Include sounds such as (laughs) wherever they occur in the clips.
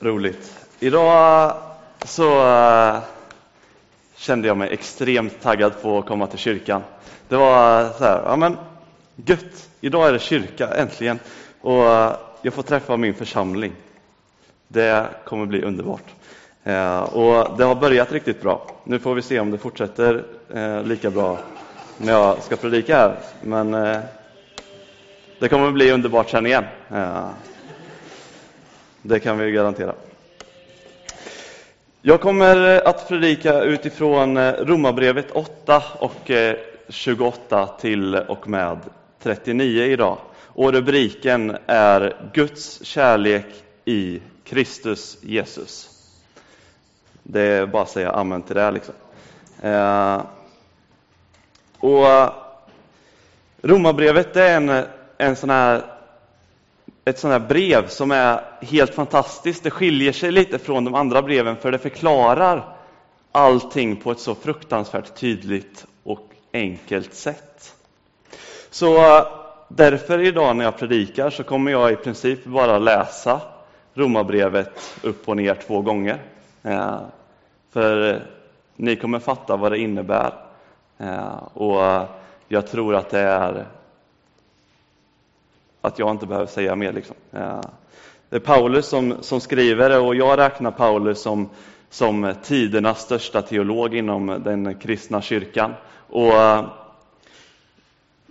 Roligt. Idag så eh, kände jag mig extremt taggad på att komma till kyrkan. Det var så här, ja men gött, idag är det kyrka äntligen och eh, jag får träffa min församling. Det kommer bli underbart. Eh, och det har börjat riktigt bra. Nu får vi se om det fortsätter lika bra när jag ska predika här. Men det kommer bli underbart sen igen. Det kan vi garantera. Jag kommer att predika utifrån eh, Romarbrevet 8 och eh, 28 till och med 39 idag. Och rubriken är Guds kärlek i Kristus Jesus. Det är bara att säga amen till det. Liksom. Eh, och Romarbrevet är en, en sån här ett sånt här brev som är helt fantastiskt. Det skiljer sig lite från de andra breven för det förklarar allting på ett så fruktansvärt tydligt och enkelt sätt. Så eh, därför idag när jag predikar så kommer jag i princip bara läsa Romarbrevet upp och ner två gånger. Eh, för eh, ni kommer fatta vad det innebär. Och jag tror att det är att jag inte behöver säga mer. Liksom. Det är Paulus som, som skriver det och jag räknar Paulus som, som tidernas största teolog inom den kristna kyrkan. Och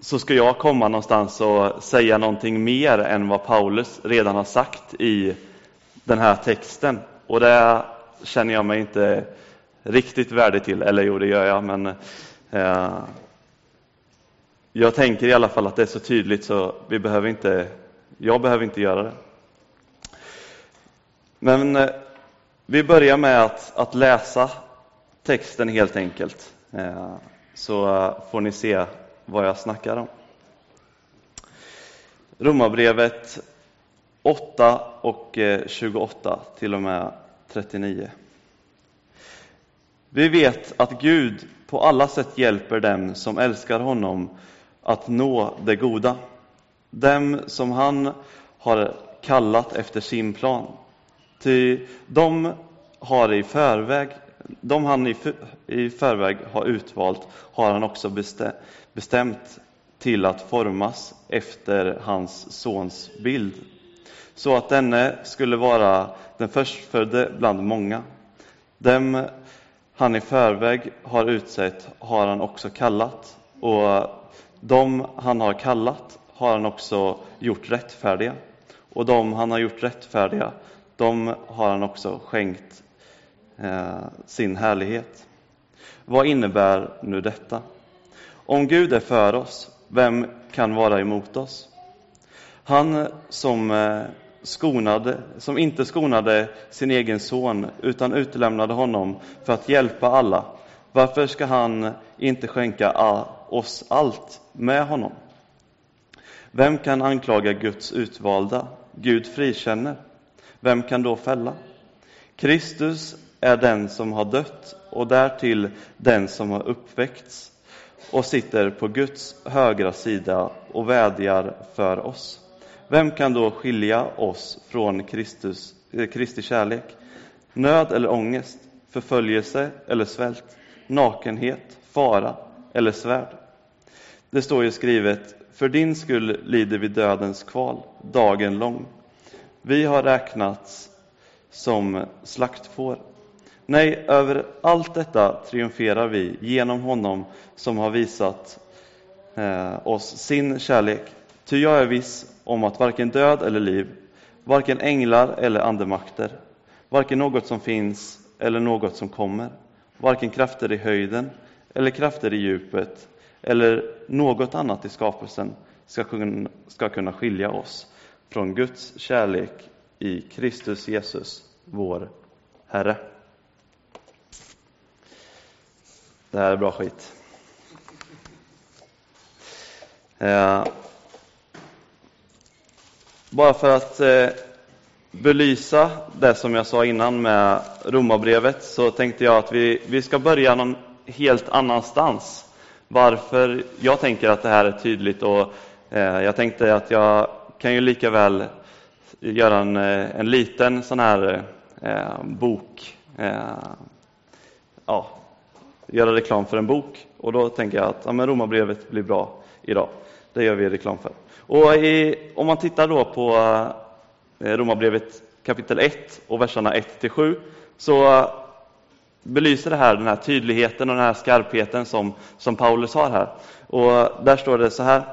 så ska jag komma någonstans och säga någonting mer än vad Paulus redan har sagt i den här texten. Och det känner jag mig inte riktigt värdig till, eller jo, det gör jag, men eh, jag tänker i alla fall att det är så tydligt så vi behöver inte, jag behöver inte göra det. Men eh, vi börjar med att, att läsa texten helt enkelt. Eh, så eh, får ni se vad jag snackar om. Romarbrevet 8 och 28 till och med 39. Vi vet att Gud på alla sätt hjälper dem som älskar honom att nå det goda, dem som han har kallat efter sin plan. Ty de har i förväg, de han i, i förväg har utvalt har han också bestämt till att formas efter hans sons bild, så att denne skulle vara den förstfödde bland många. Dem han i förväg har utsett har han också kallat, och de han har kallat har han också gjort rättfärdiga. Och de han har gjort rättfärdiga, de har han också skänkt eh, sin härlighet. Vad innebär nu detta? Om Gud är för oss, vem kan vara emot oss? Han som, eh, skonade, som inte skonade sin egen son, utan utlämnade honom för att hjälpa alla, varför ska han inte skänka oss allt med honom. Vem kan anklaga Guds utvalda? Gud frikänner. Vem kan då fälla? Kristus är den som har dött och därtill den som har uppväckts och sitter på Guds högra sida och vädjar för oss. Vem kan då skilja oss från Kristus, eh, Kristi kärlek? Nöd eller ångest, förföljelse eller svält, nakenhet, fara eller svärd? Det står ju skrivet, för din skull lider vi dödens kval dagen lång. Vi har räknats som slaktfår. Nej, över allt detta triumferar vi genom honom som har visat eh, oss sin kärlek. Ty jag är viss om att varken död eller liv, varken änglar eller andemakter, varken något som finns eller något som kommer, varken krafter i höjden eller krafter i djupet eller något annat i skapelsen ska kunna, ska kunna skilja oss från Guds kärlek i Kristus Jesus, vår Herre. Det här är bra skit. Eh, bara för att eh, belysa det som jag sa innan med Romarbrevet så tänkte jag att vi, vi ska börja någon helt annanstans varför jag tänker att det här är tydligt och eh, jag tänkte att jag kan ju lika väl göra en, eh, en liten sån här eh, bok, eh, ja, göra reklam för en bok. Och då tänker jag att ja, men Romarbrevet blir bra idag. Det gör vi reklam för. Och i, om man tittar då på eh, Romarbrevet kapitel 1 och verserna 1 till 7 så belyser det här den här tydligheten och den här skarpheten som, som Paulus har här. Och där står det så här.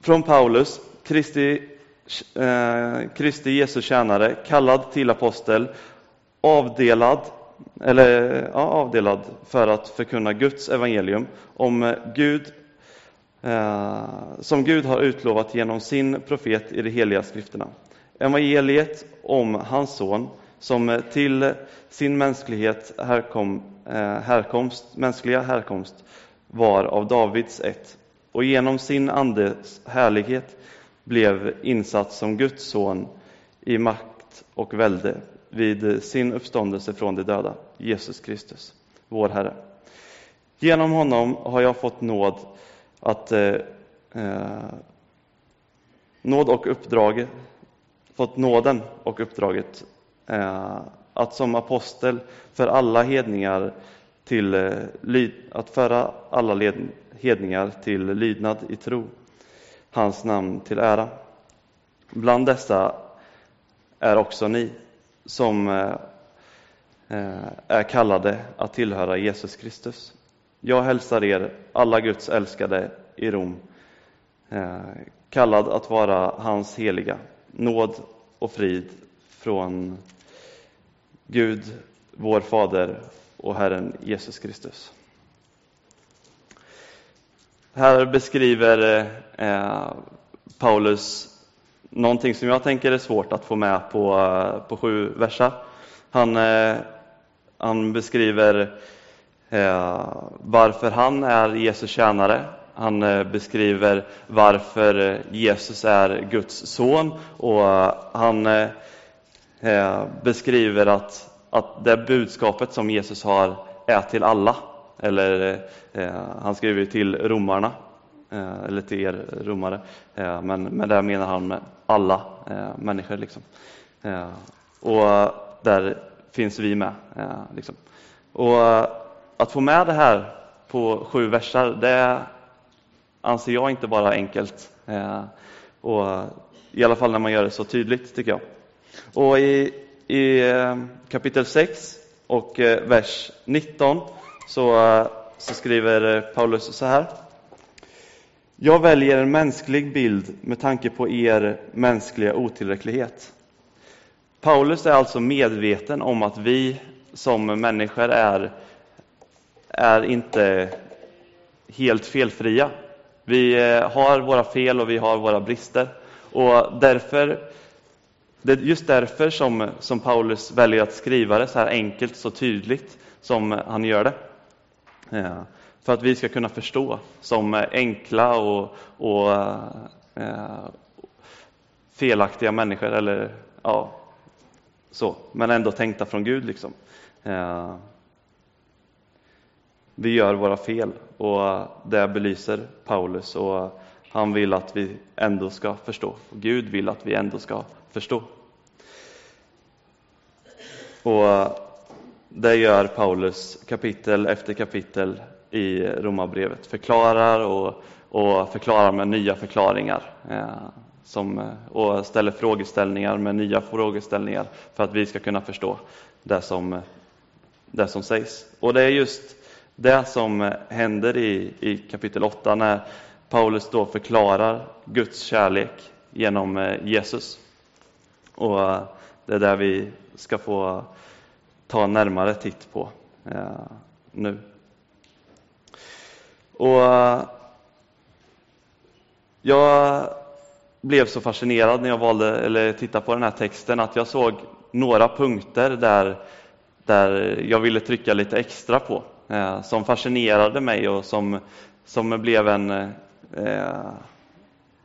Från Paulus, Kristi, eh, Kristi Jesu tjänare, kallad till apostel, avdelad, eller, ja, avdelad för att förkunna Guds evangelium om Gud eh, som Gud har utlovat genom sin profet i de heliga skrifterna. Evangeliet om hans son som eh, till sin mänsklighet härkom, eh, härkomst, mänskliga härkomst var av Davids ett och genom sin andes härlighet blev insatt som Guds son i makt och välde vid sin uppståndelse från de döda, Jesus Kristus, vår Herre. Genom honom har jag fått nåd att eh, eh nåd och uppdraget, fått nåden och uppdraget Eh, att som apostel för alla hedningar till, eh, att föra alla led, hedningar till lydnad i tro, hans namn till ära. Bland dessa är också ni som eh, är kallade att tillhöra Jesus Kristus. Jag hälsar er, alla Guds älskade i Rom, kallad att vara hans heliga. Nåd och frid från Gud, vår Fader och Herren Jesus Kristus. Här beskriver eh, Paulus någonting som jag tänker är svårt att få med på, eh, på sju versar. Han, eh, han beskriver eh, varför han är Jesus tjänare. Han eh, beskriver varför Jesus är Guds son och eh, han Eh, beskriver att, att det budskapet som Jesus har är till alla. Eller eh, han skriver till romarna, eh, eller till er romare, eh, men, med det menar han med alla eh, människor. Liksom. Eh, och där finns vi med. Eh, liksom. Och eh, att få med det här på sju versar, det anser jag inte vara enkelt. Och I alla fall när man gör det så tydligt, tycker jag. Och i, i eh, kapitel 6 och eh, vers 19 så, eh, så skriver Paulus så här. Jag väljer en mänsklig bild med tanke på er mänskliga otillräcklighet. Paulus är alltså medveten om att vi som människor är, är inte helt felfria. Vi har våra fel och vi har våra brister. Och därför det är just därför som, som Paulus väljer att skriva det så här enkelt, så tydligt som han gör det. Eh, för att vi ska kunna förstå som enkla och, och eh, felaktiga människor, eller ja, så, men ändå tänkta från Gud. Liksom. Eh, vi gör våra fel och det belyser Paulus och han vill att vi ändå ska förstå. Gud vill att vi ändå ska förstå. Och eh, det gör Paulus kapitel efter kapitel i Romarbrevet. Förklarar och, och förklarar med nya förklaringar. Eh, som, eh, och ställer frågeställningar med nya frågeställningar för att vi ska kunna förstå det som, det som sägs. Och det är just det som händer i, i kapitel 8 när Paulus då förklarar Guds kärlek genom eh, Jesus. Och eh, det är där vi ska få ta en närmare titt på eh, nu. Och jag blev så fascinerad när jag valde eller tittade på den här texten att jag såg några punkter där, där jag ville trycka lite extra på, som fascinerade mig och som, som blev en, eh,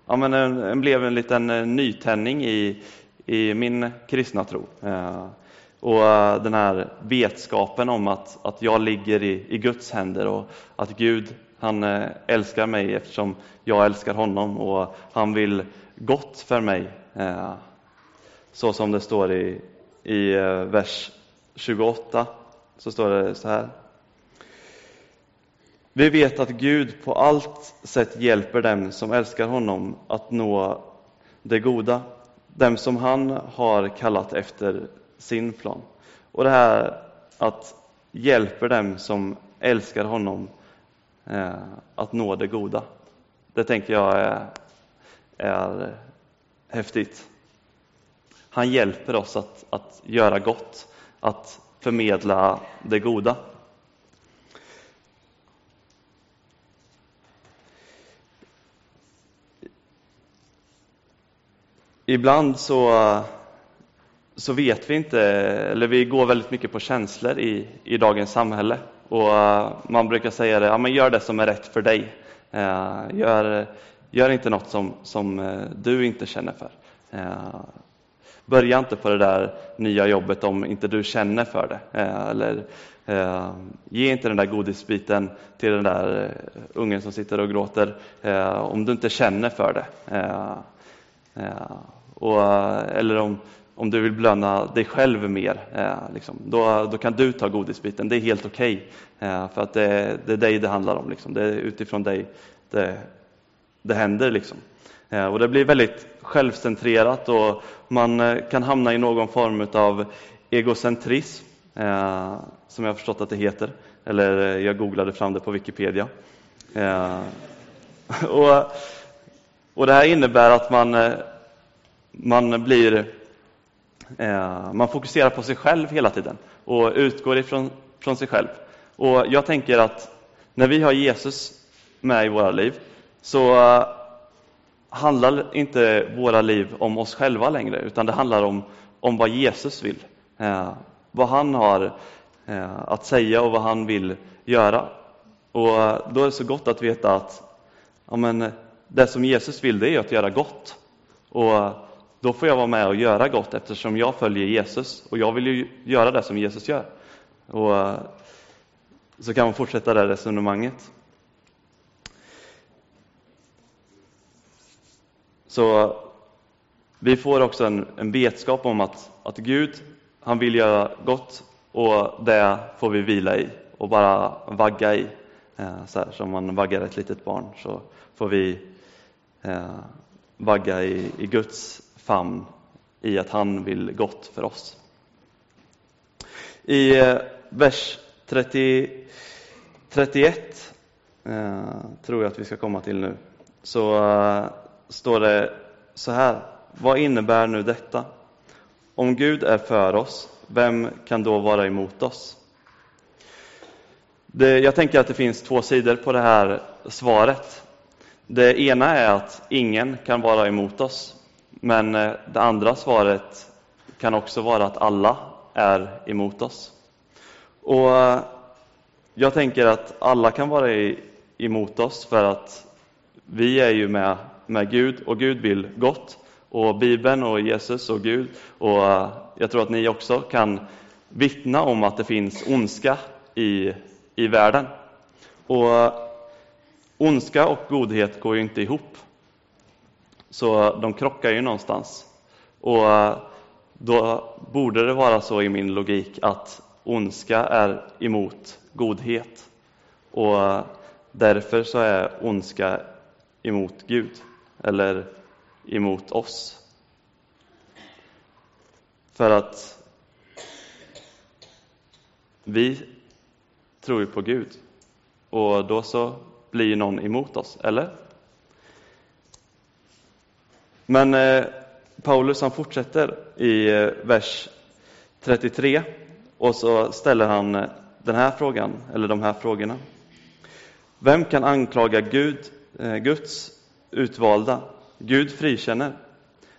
ja, men en, en, blev en liten eh, nytändning i, i min kristna tro. Eh, och eh, den här vetskapen om att, att jag ligger i, i Guds händer och att Gud han eh, älskar mig eftersom jag älskar honom och han vill gott för mig. så som det står i, i vers 28, så står det så här. Vi vet att Gud på allt sätt hjälper dem som älskar honom att nå det goda, dem som han har kallat efter sin plan. Och det här att hjälper dem som älskar honom eh, att nå det goda. Det tänker jag är, är häftigt. Han hjälper oss att, att göra gott, att förmedla det goda. Ibland så, så vet vi inte, eller vi går väldigt mycket på känslor i, i dagens samhälle. Och eh, man brukar säga det, ja, men gör det som är rätt för dig. Eh, gör, gör inte något som, som eh, du inte känner för. Börja inte på det där nya jobbet om inte du känner för det. Eller ge inte den där godisbiten till den där ungen som sitter och gråter om du inte känner för det. Och, eh, eller om, om du vill belöna dig själv mer, eh, liksom, då, då kan du ta godisbiten. Det är helt okej, okay, eh, för att det, det, är dig det handlar om. Liksom. Det är utifrån dig det, det händer. Liksom. Eh, och det blir väldigt självcentrerat och man eh, kan hamna i någon form av egocentrism, eh, som jag har förstått att det heter. Eller eh, jag googlade fram det på Wikipedia. Eh, (laughs) och, och Det här innebär att man, man blir Eh, man fokuserar på sig själv hela tiden och utgår ifrån från sig själv. Och Jag tänker att när vi har Jesus med i våra liv så eh, handlar inte våra liv om oss själva längre, utan det handlar om, om vad Jesus vill. Eh, vad han har eh, att säga och vad han vill göra. Och eh, Då är det så gott att veta att ja, men, det som Jesus vill, det är att göra gott. Och eh, då får jag vara med och göra gott eftersom jag följer Jesus och jag vill ju göra det som Jesus gör. Och eh, så kan man fortsätta det resonemanget. Så eh, vi får också en, en vetskap om att, att Gud, han vill göra gott och det får vi vila i och bara vagga i. Eh, så här, som man vaggar ett litet barn så får vi eh, vagga i, i Guds famn i att han vill gott för oss. I eh, vers 30, 31 eh, tror jag att vi ska komma till nu, så eh, står det så här. Vad innebär nu detta? Om Gud är för oss, vem kan då vara emot oss? Det, jag tänker att det finns två sidor på det här svaret. Det ena är att ingen kan vara emot oss. Men eh, det andra svaret kan också vara att alla är emot oss. Och eh, jag tänker att alla kan vara emot oss för att vi är ju med, med Gud och Gud vill gott. Och Bibeln och Jesus och Gud. Och eh, jag tror att ni också kan vittna om att det finns ondska i, i världen. Och ondska och godhet går ju inte ihop. Så de krockar ju någonstans. Och eh, då borde det vara så i min logik att ondska är emot godhet. Och eh, därför så är ondska emot Gud, eller emot oss. För att vi tror ju på Gud, och då så blir någon emot oss, eller? Men eh, Paulus han fortsätter i eh, vers 33 och så ställer han eh, den här frågan, eller de här frågorna. Vem kan anklaga Gud, eh, Guds utvalda? Gud frikänner.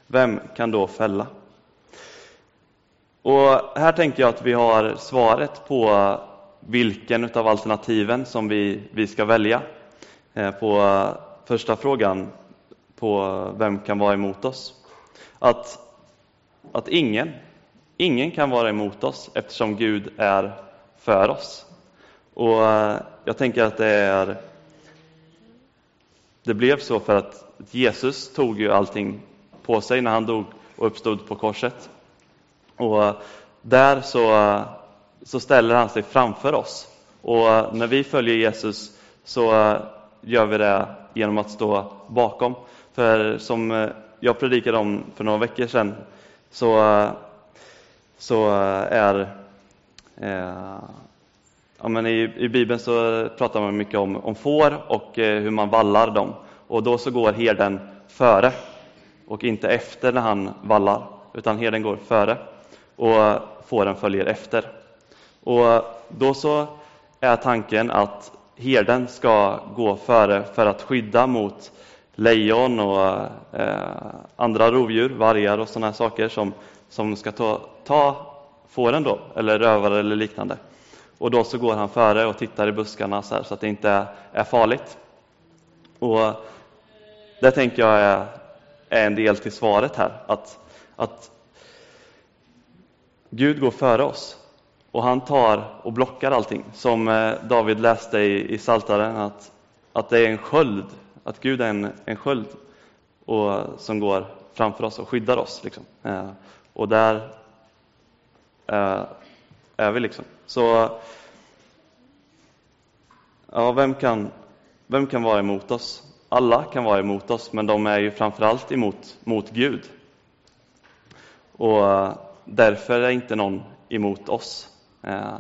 Vem kan då fälla? Och här tänker jag att vi har svaret på vilken av alternativen som vi, vi ska välja. Eh, på första frågan, på vem kan vara emot oss. Att, att ingen, ingen kan vara emot oss eftersom Gud är för oss. Och eh, jag tänker att det är det blev så för att Jesus tog ju allting på sig när han dog och uppstod på korset. Och eh, där så, eh, så ställer han sig framför oss. Och när vi följer Jesus så gör vi det genom att stå bakom. För som eh, jag predikade om för några veckor sedan så, eh, så eh, är eh, ja, men i, i Bibeln så pratar man mycket om, om får och eh, hur man vallar dem. Och då så går herden före och inte efter när han vallar, utan herden går före och fåren följer efter. Och då så är tanken att herden ska gå före för att skydda mot lejon och eh, andra rovdjur, vargar och sådana saker som, som ska ta, ta fåren då, eller rövare eller liknande. Och då så går han före och tittar i buskarna så, här, så att det inte är, farligt. Och det tänker jag är, är en del till svaret här, att, att Gud går före oss och han tar och blockar allting. Som eh, David läste i, i Saltaren att, att det är en sköld, att Gud är en, en sköld och, som går framför oss och skyddar oss. Liksom. Eh, och där eh, är vi liksom. Så ja, vem kan, vem kan vara emot oss? Alla kan vara emot oss, men de är ju framförallt emot mot Gud. Och eh, därför är inte någon emot oss, eh,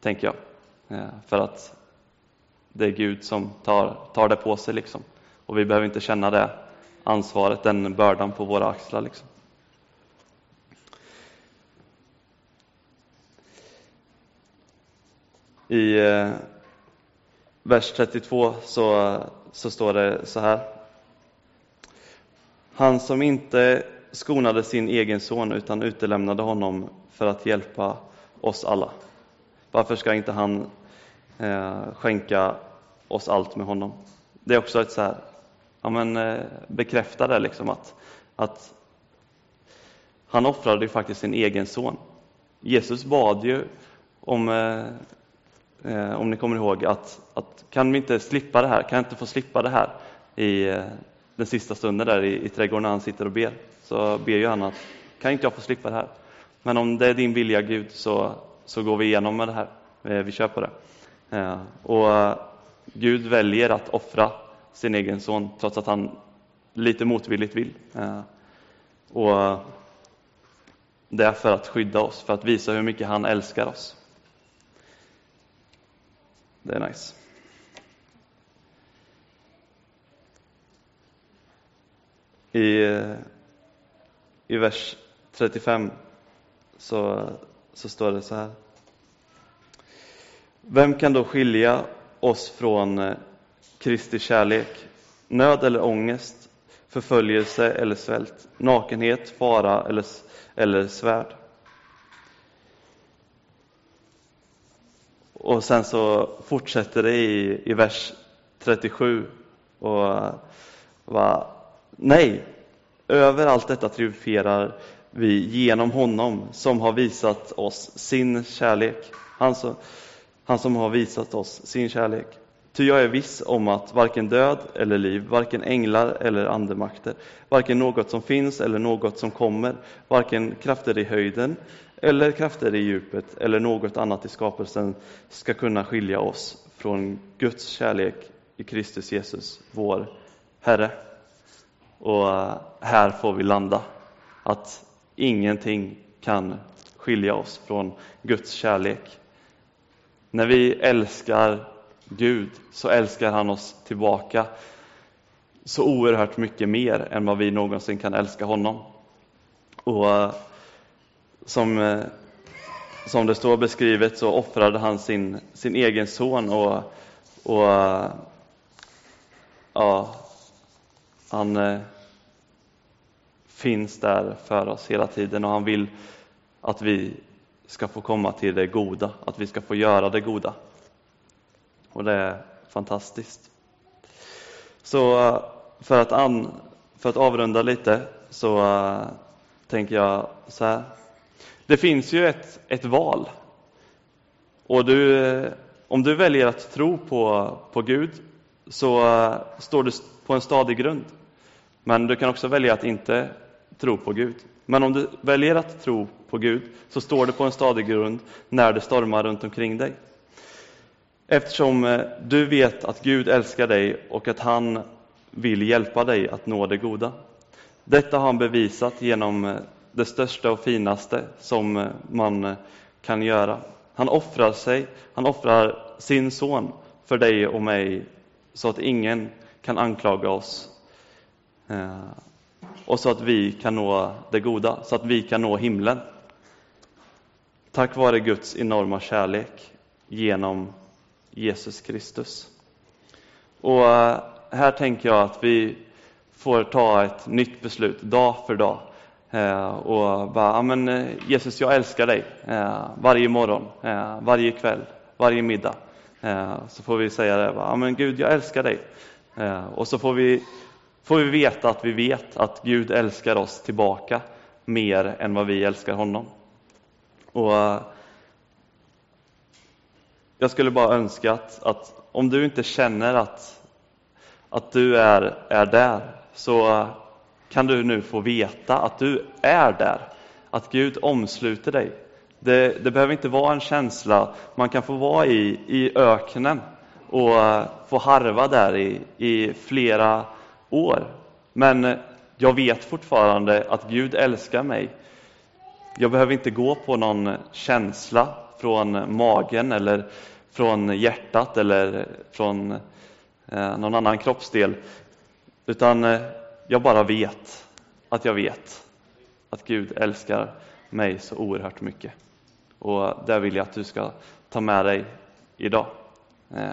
tänker jag. Eh, för att det är Gud som tar, tar det på sig, liksom. och vi behöver inte känna det ansvaret, den bördan på våra axlar. Liksom. I eh, vers 32 så, så står det så här. Han som inte skonade sin egen son utan utelämnade honom för att hjälpa oss alla. Varför ska inte han Eh, skänka oss allt med honom? Det är också ett så här, ja men eh, bekräfta det liksom att, att han offrade ju faktiskt sin egen son. Jesus bad ju om eh, eh, om ni kommer ihåg, att, att kan vi inte slippa det här? Kan jag inte få slippa det här i eh, den sista stunden där i, i trädgården när han sitter och ber? Så ber ju han att, kan inte jag få slippa det här? Men om det är din vilja Gud så, så går vi igenom med det här. Eh, vi kör på det. Och eh, Gud väljer att offra sin egen son trots att han lite motvilligt vill. Och eh, det är för att skydda oss, för att visa hur mycket han älskar oss. Det är nice. I, eh, i vers 35 så, så står det så här. Vem kan då skilja oss från eh, Kristi kärlek? Nöd eller ångest, förföljelse eller svält, nakenhet, fara eller, eller svärd? Och sen så fortsätter det i, i vers 37 och eh, va, nej, över allt detta triumferar vi genom honom som har visat oss sin kärlek. Han som, han som har visat oss sin kärlek. Ty jag är viss om att varken död eller liv, varken änglar eller andemakter, varken något som finns eller något som kommer, varken krafter i höjden eller krafter i djupet eller något annat i skapelsen ska kunna skilja oss från Guds kärlek i Kristus Jesus, vår Herre. Och eh, här får vi landa, att ingenting kan skilja oss från Guds kärlek. När vi älskar Gud så älskar han oss tillbaka så oerhört mycket mer än vad vi någonsin kan älska honom. Och eh, som, eh, som det står beskrivet så offrade han sin, sin egen son och, och eh, ja, han finns där för oss hela tiden och han vill att vi ska få komma till det goda, att vi ska få göra det goda. Och det är fantastiskt. Så eh, för att, an, för att avrunda lite så uh, tänker jag så här. Det finns ju ett, ett val. Och du, eh, om du väljer att tro på, på Gud så uh, står du på en stadig grund. Men du kan också välja att inte tro på Gud. Men om du väljer att tro på Gud så står du på en stadig grund när det stormar runt omkring dig. Eftersom eh, du vet att Gud älskar dig och att han vill hjälpa dig att nå det goda. Detta har han bevisat genom eh, det största och finaste som eh, man kan göra. Han offrar sig, han offrar sin son för dig och mig så att ingen kan anklaga oss och så att vi kan nå det goda, så att vi kan nå himlen. Tack vare Guds enorma kärlek genom Jesus Kristus. Och eh, här tänker jag att vi får ta ett nytt beslut dag för dag eh, och bara, men eh, Jesus, jag älskar dig varje morgon, varje kväll, varje middag. Så får vi säga det, men Gud, jag älskar dig. Och så får vi, får vi veta att vi vet att Gud älskar oss tillbaka mer än vad vi älskar honom. Och eh, jag skulle bara önska att, att om du inte känner att, att du är, är där, så kan du nu få veta att du är där. Att Gud omsluter dig. Det, det behöver inte vara en känsla man kan få vara i, i öknen och eh, få harva där i, i flera år. Men jag vet fortfarande att Gud älskar mig. Jag behöver inte gå på någon känsla från magen eller från hjärtat eller från eh, någon annan kroppsdel. Utan eh, jag bara vet att jag vet att Gud älskar mig så oerhört mycket. Och det vill jag att du ska ta med dig idag. Eh,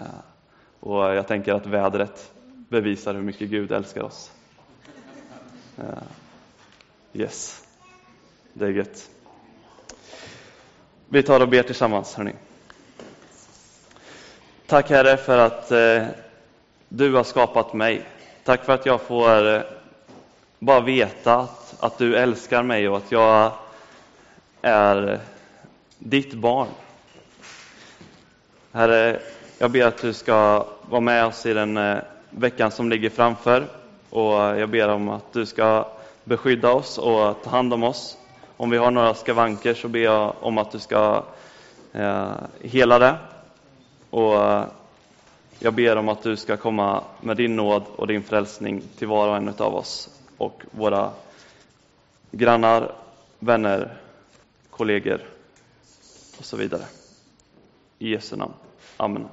och jag tänker att vädret bevisar hur mycket Gud älskar oss. Yes, det är gött. Vi tar och ber tillsammans, Hörrni. Tack Herre för att eh, du har skapat mig. Tack för att jag får eh, bara veta att, att du älskar mig och att jag är eh, ditt barn. Herre, jag ber att du ska vara med oss i den eh, veckan som ligger framför och jag ber om att du ska beskydda oss och ta hand om oss. Om vi har några skavanker så ber jag om att du ska eh, hela det och eh, jag ber om att du ska komma med din nåd och din frälsning till var och en av oss och våra grannar, vänner, kollegor och så vidare. I Jesu namn. Amen.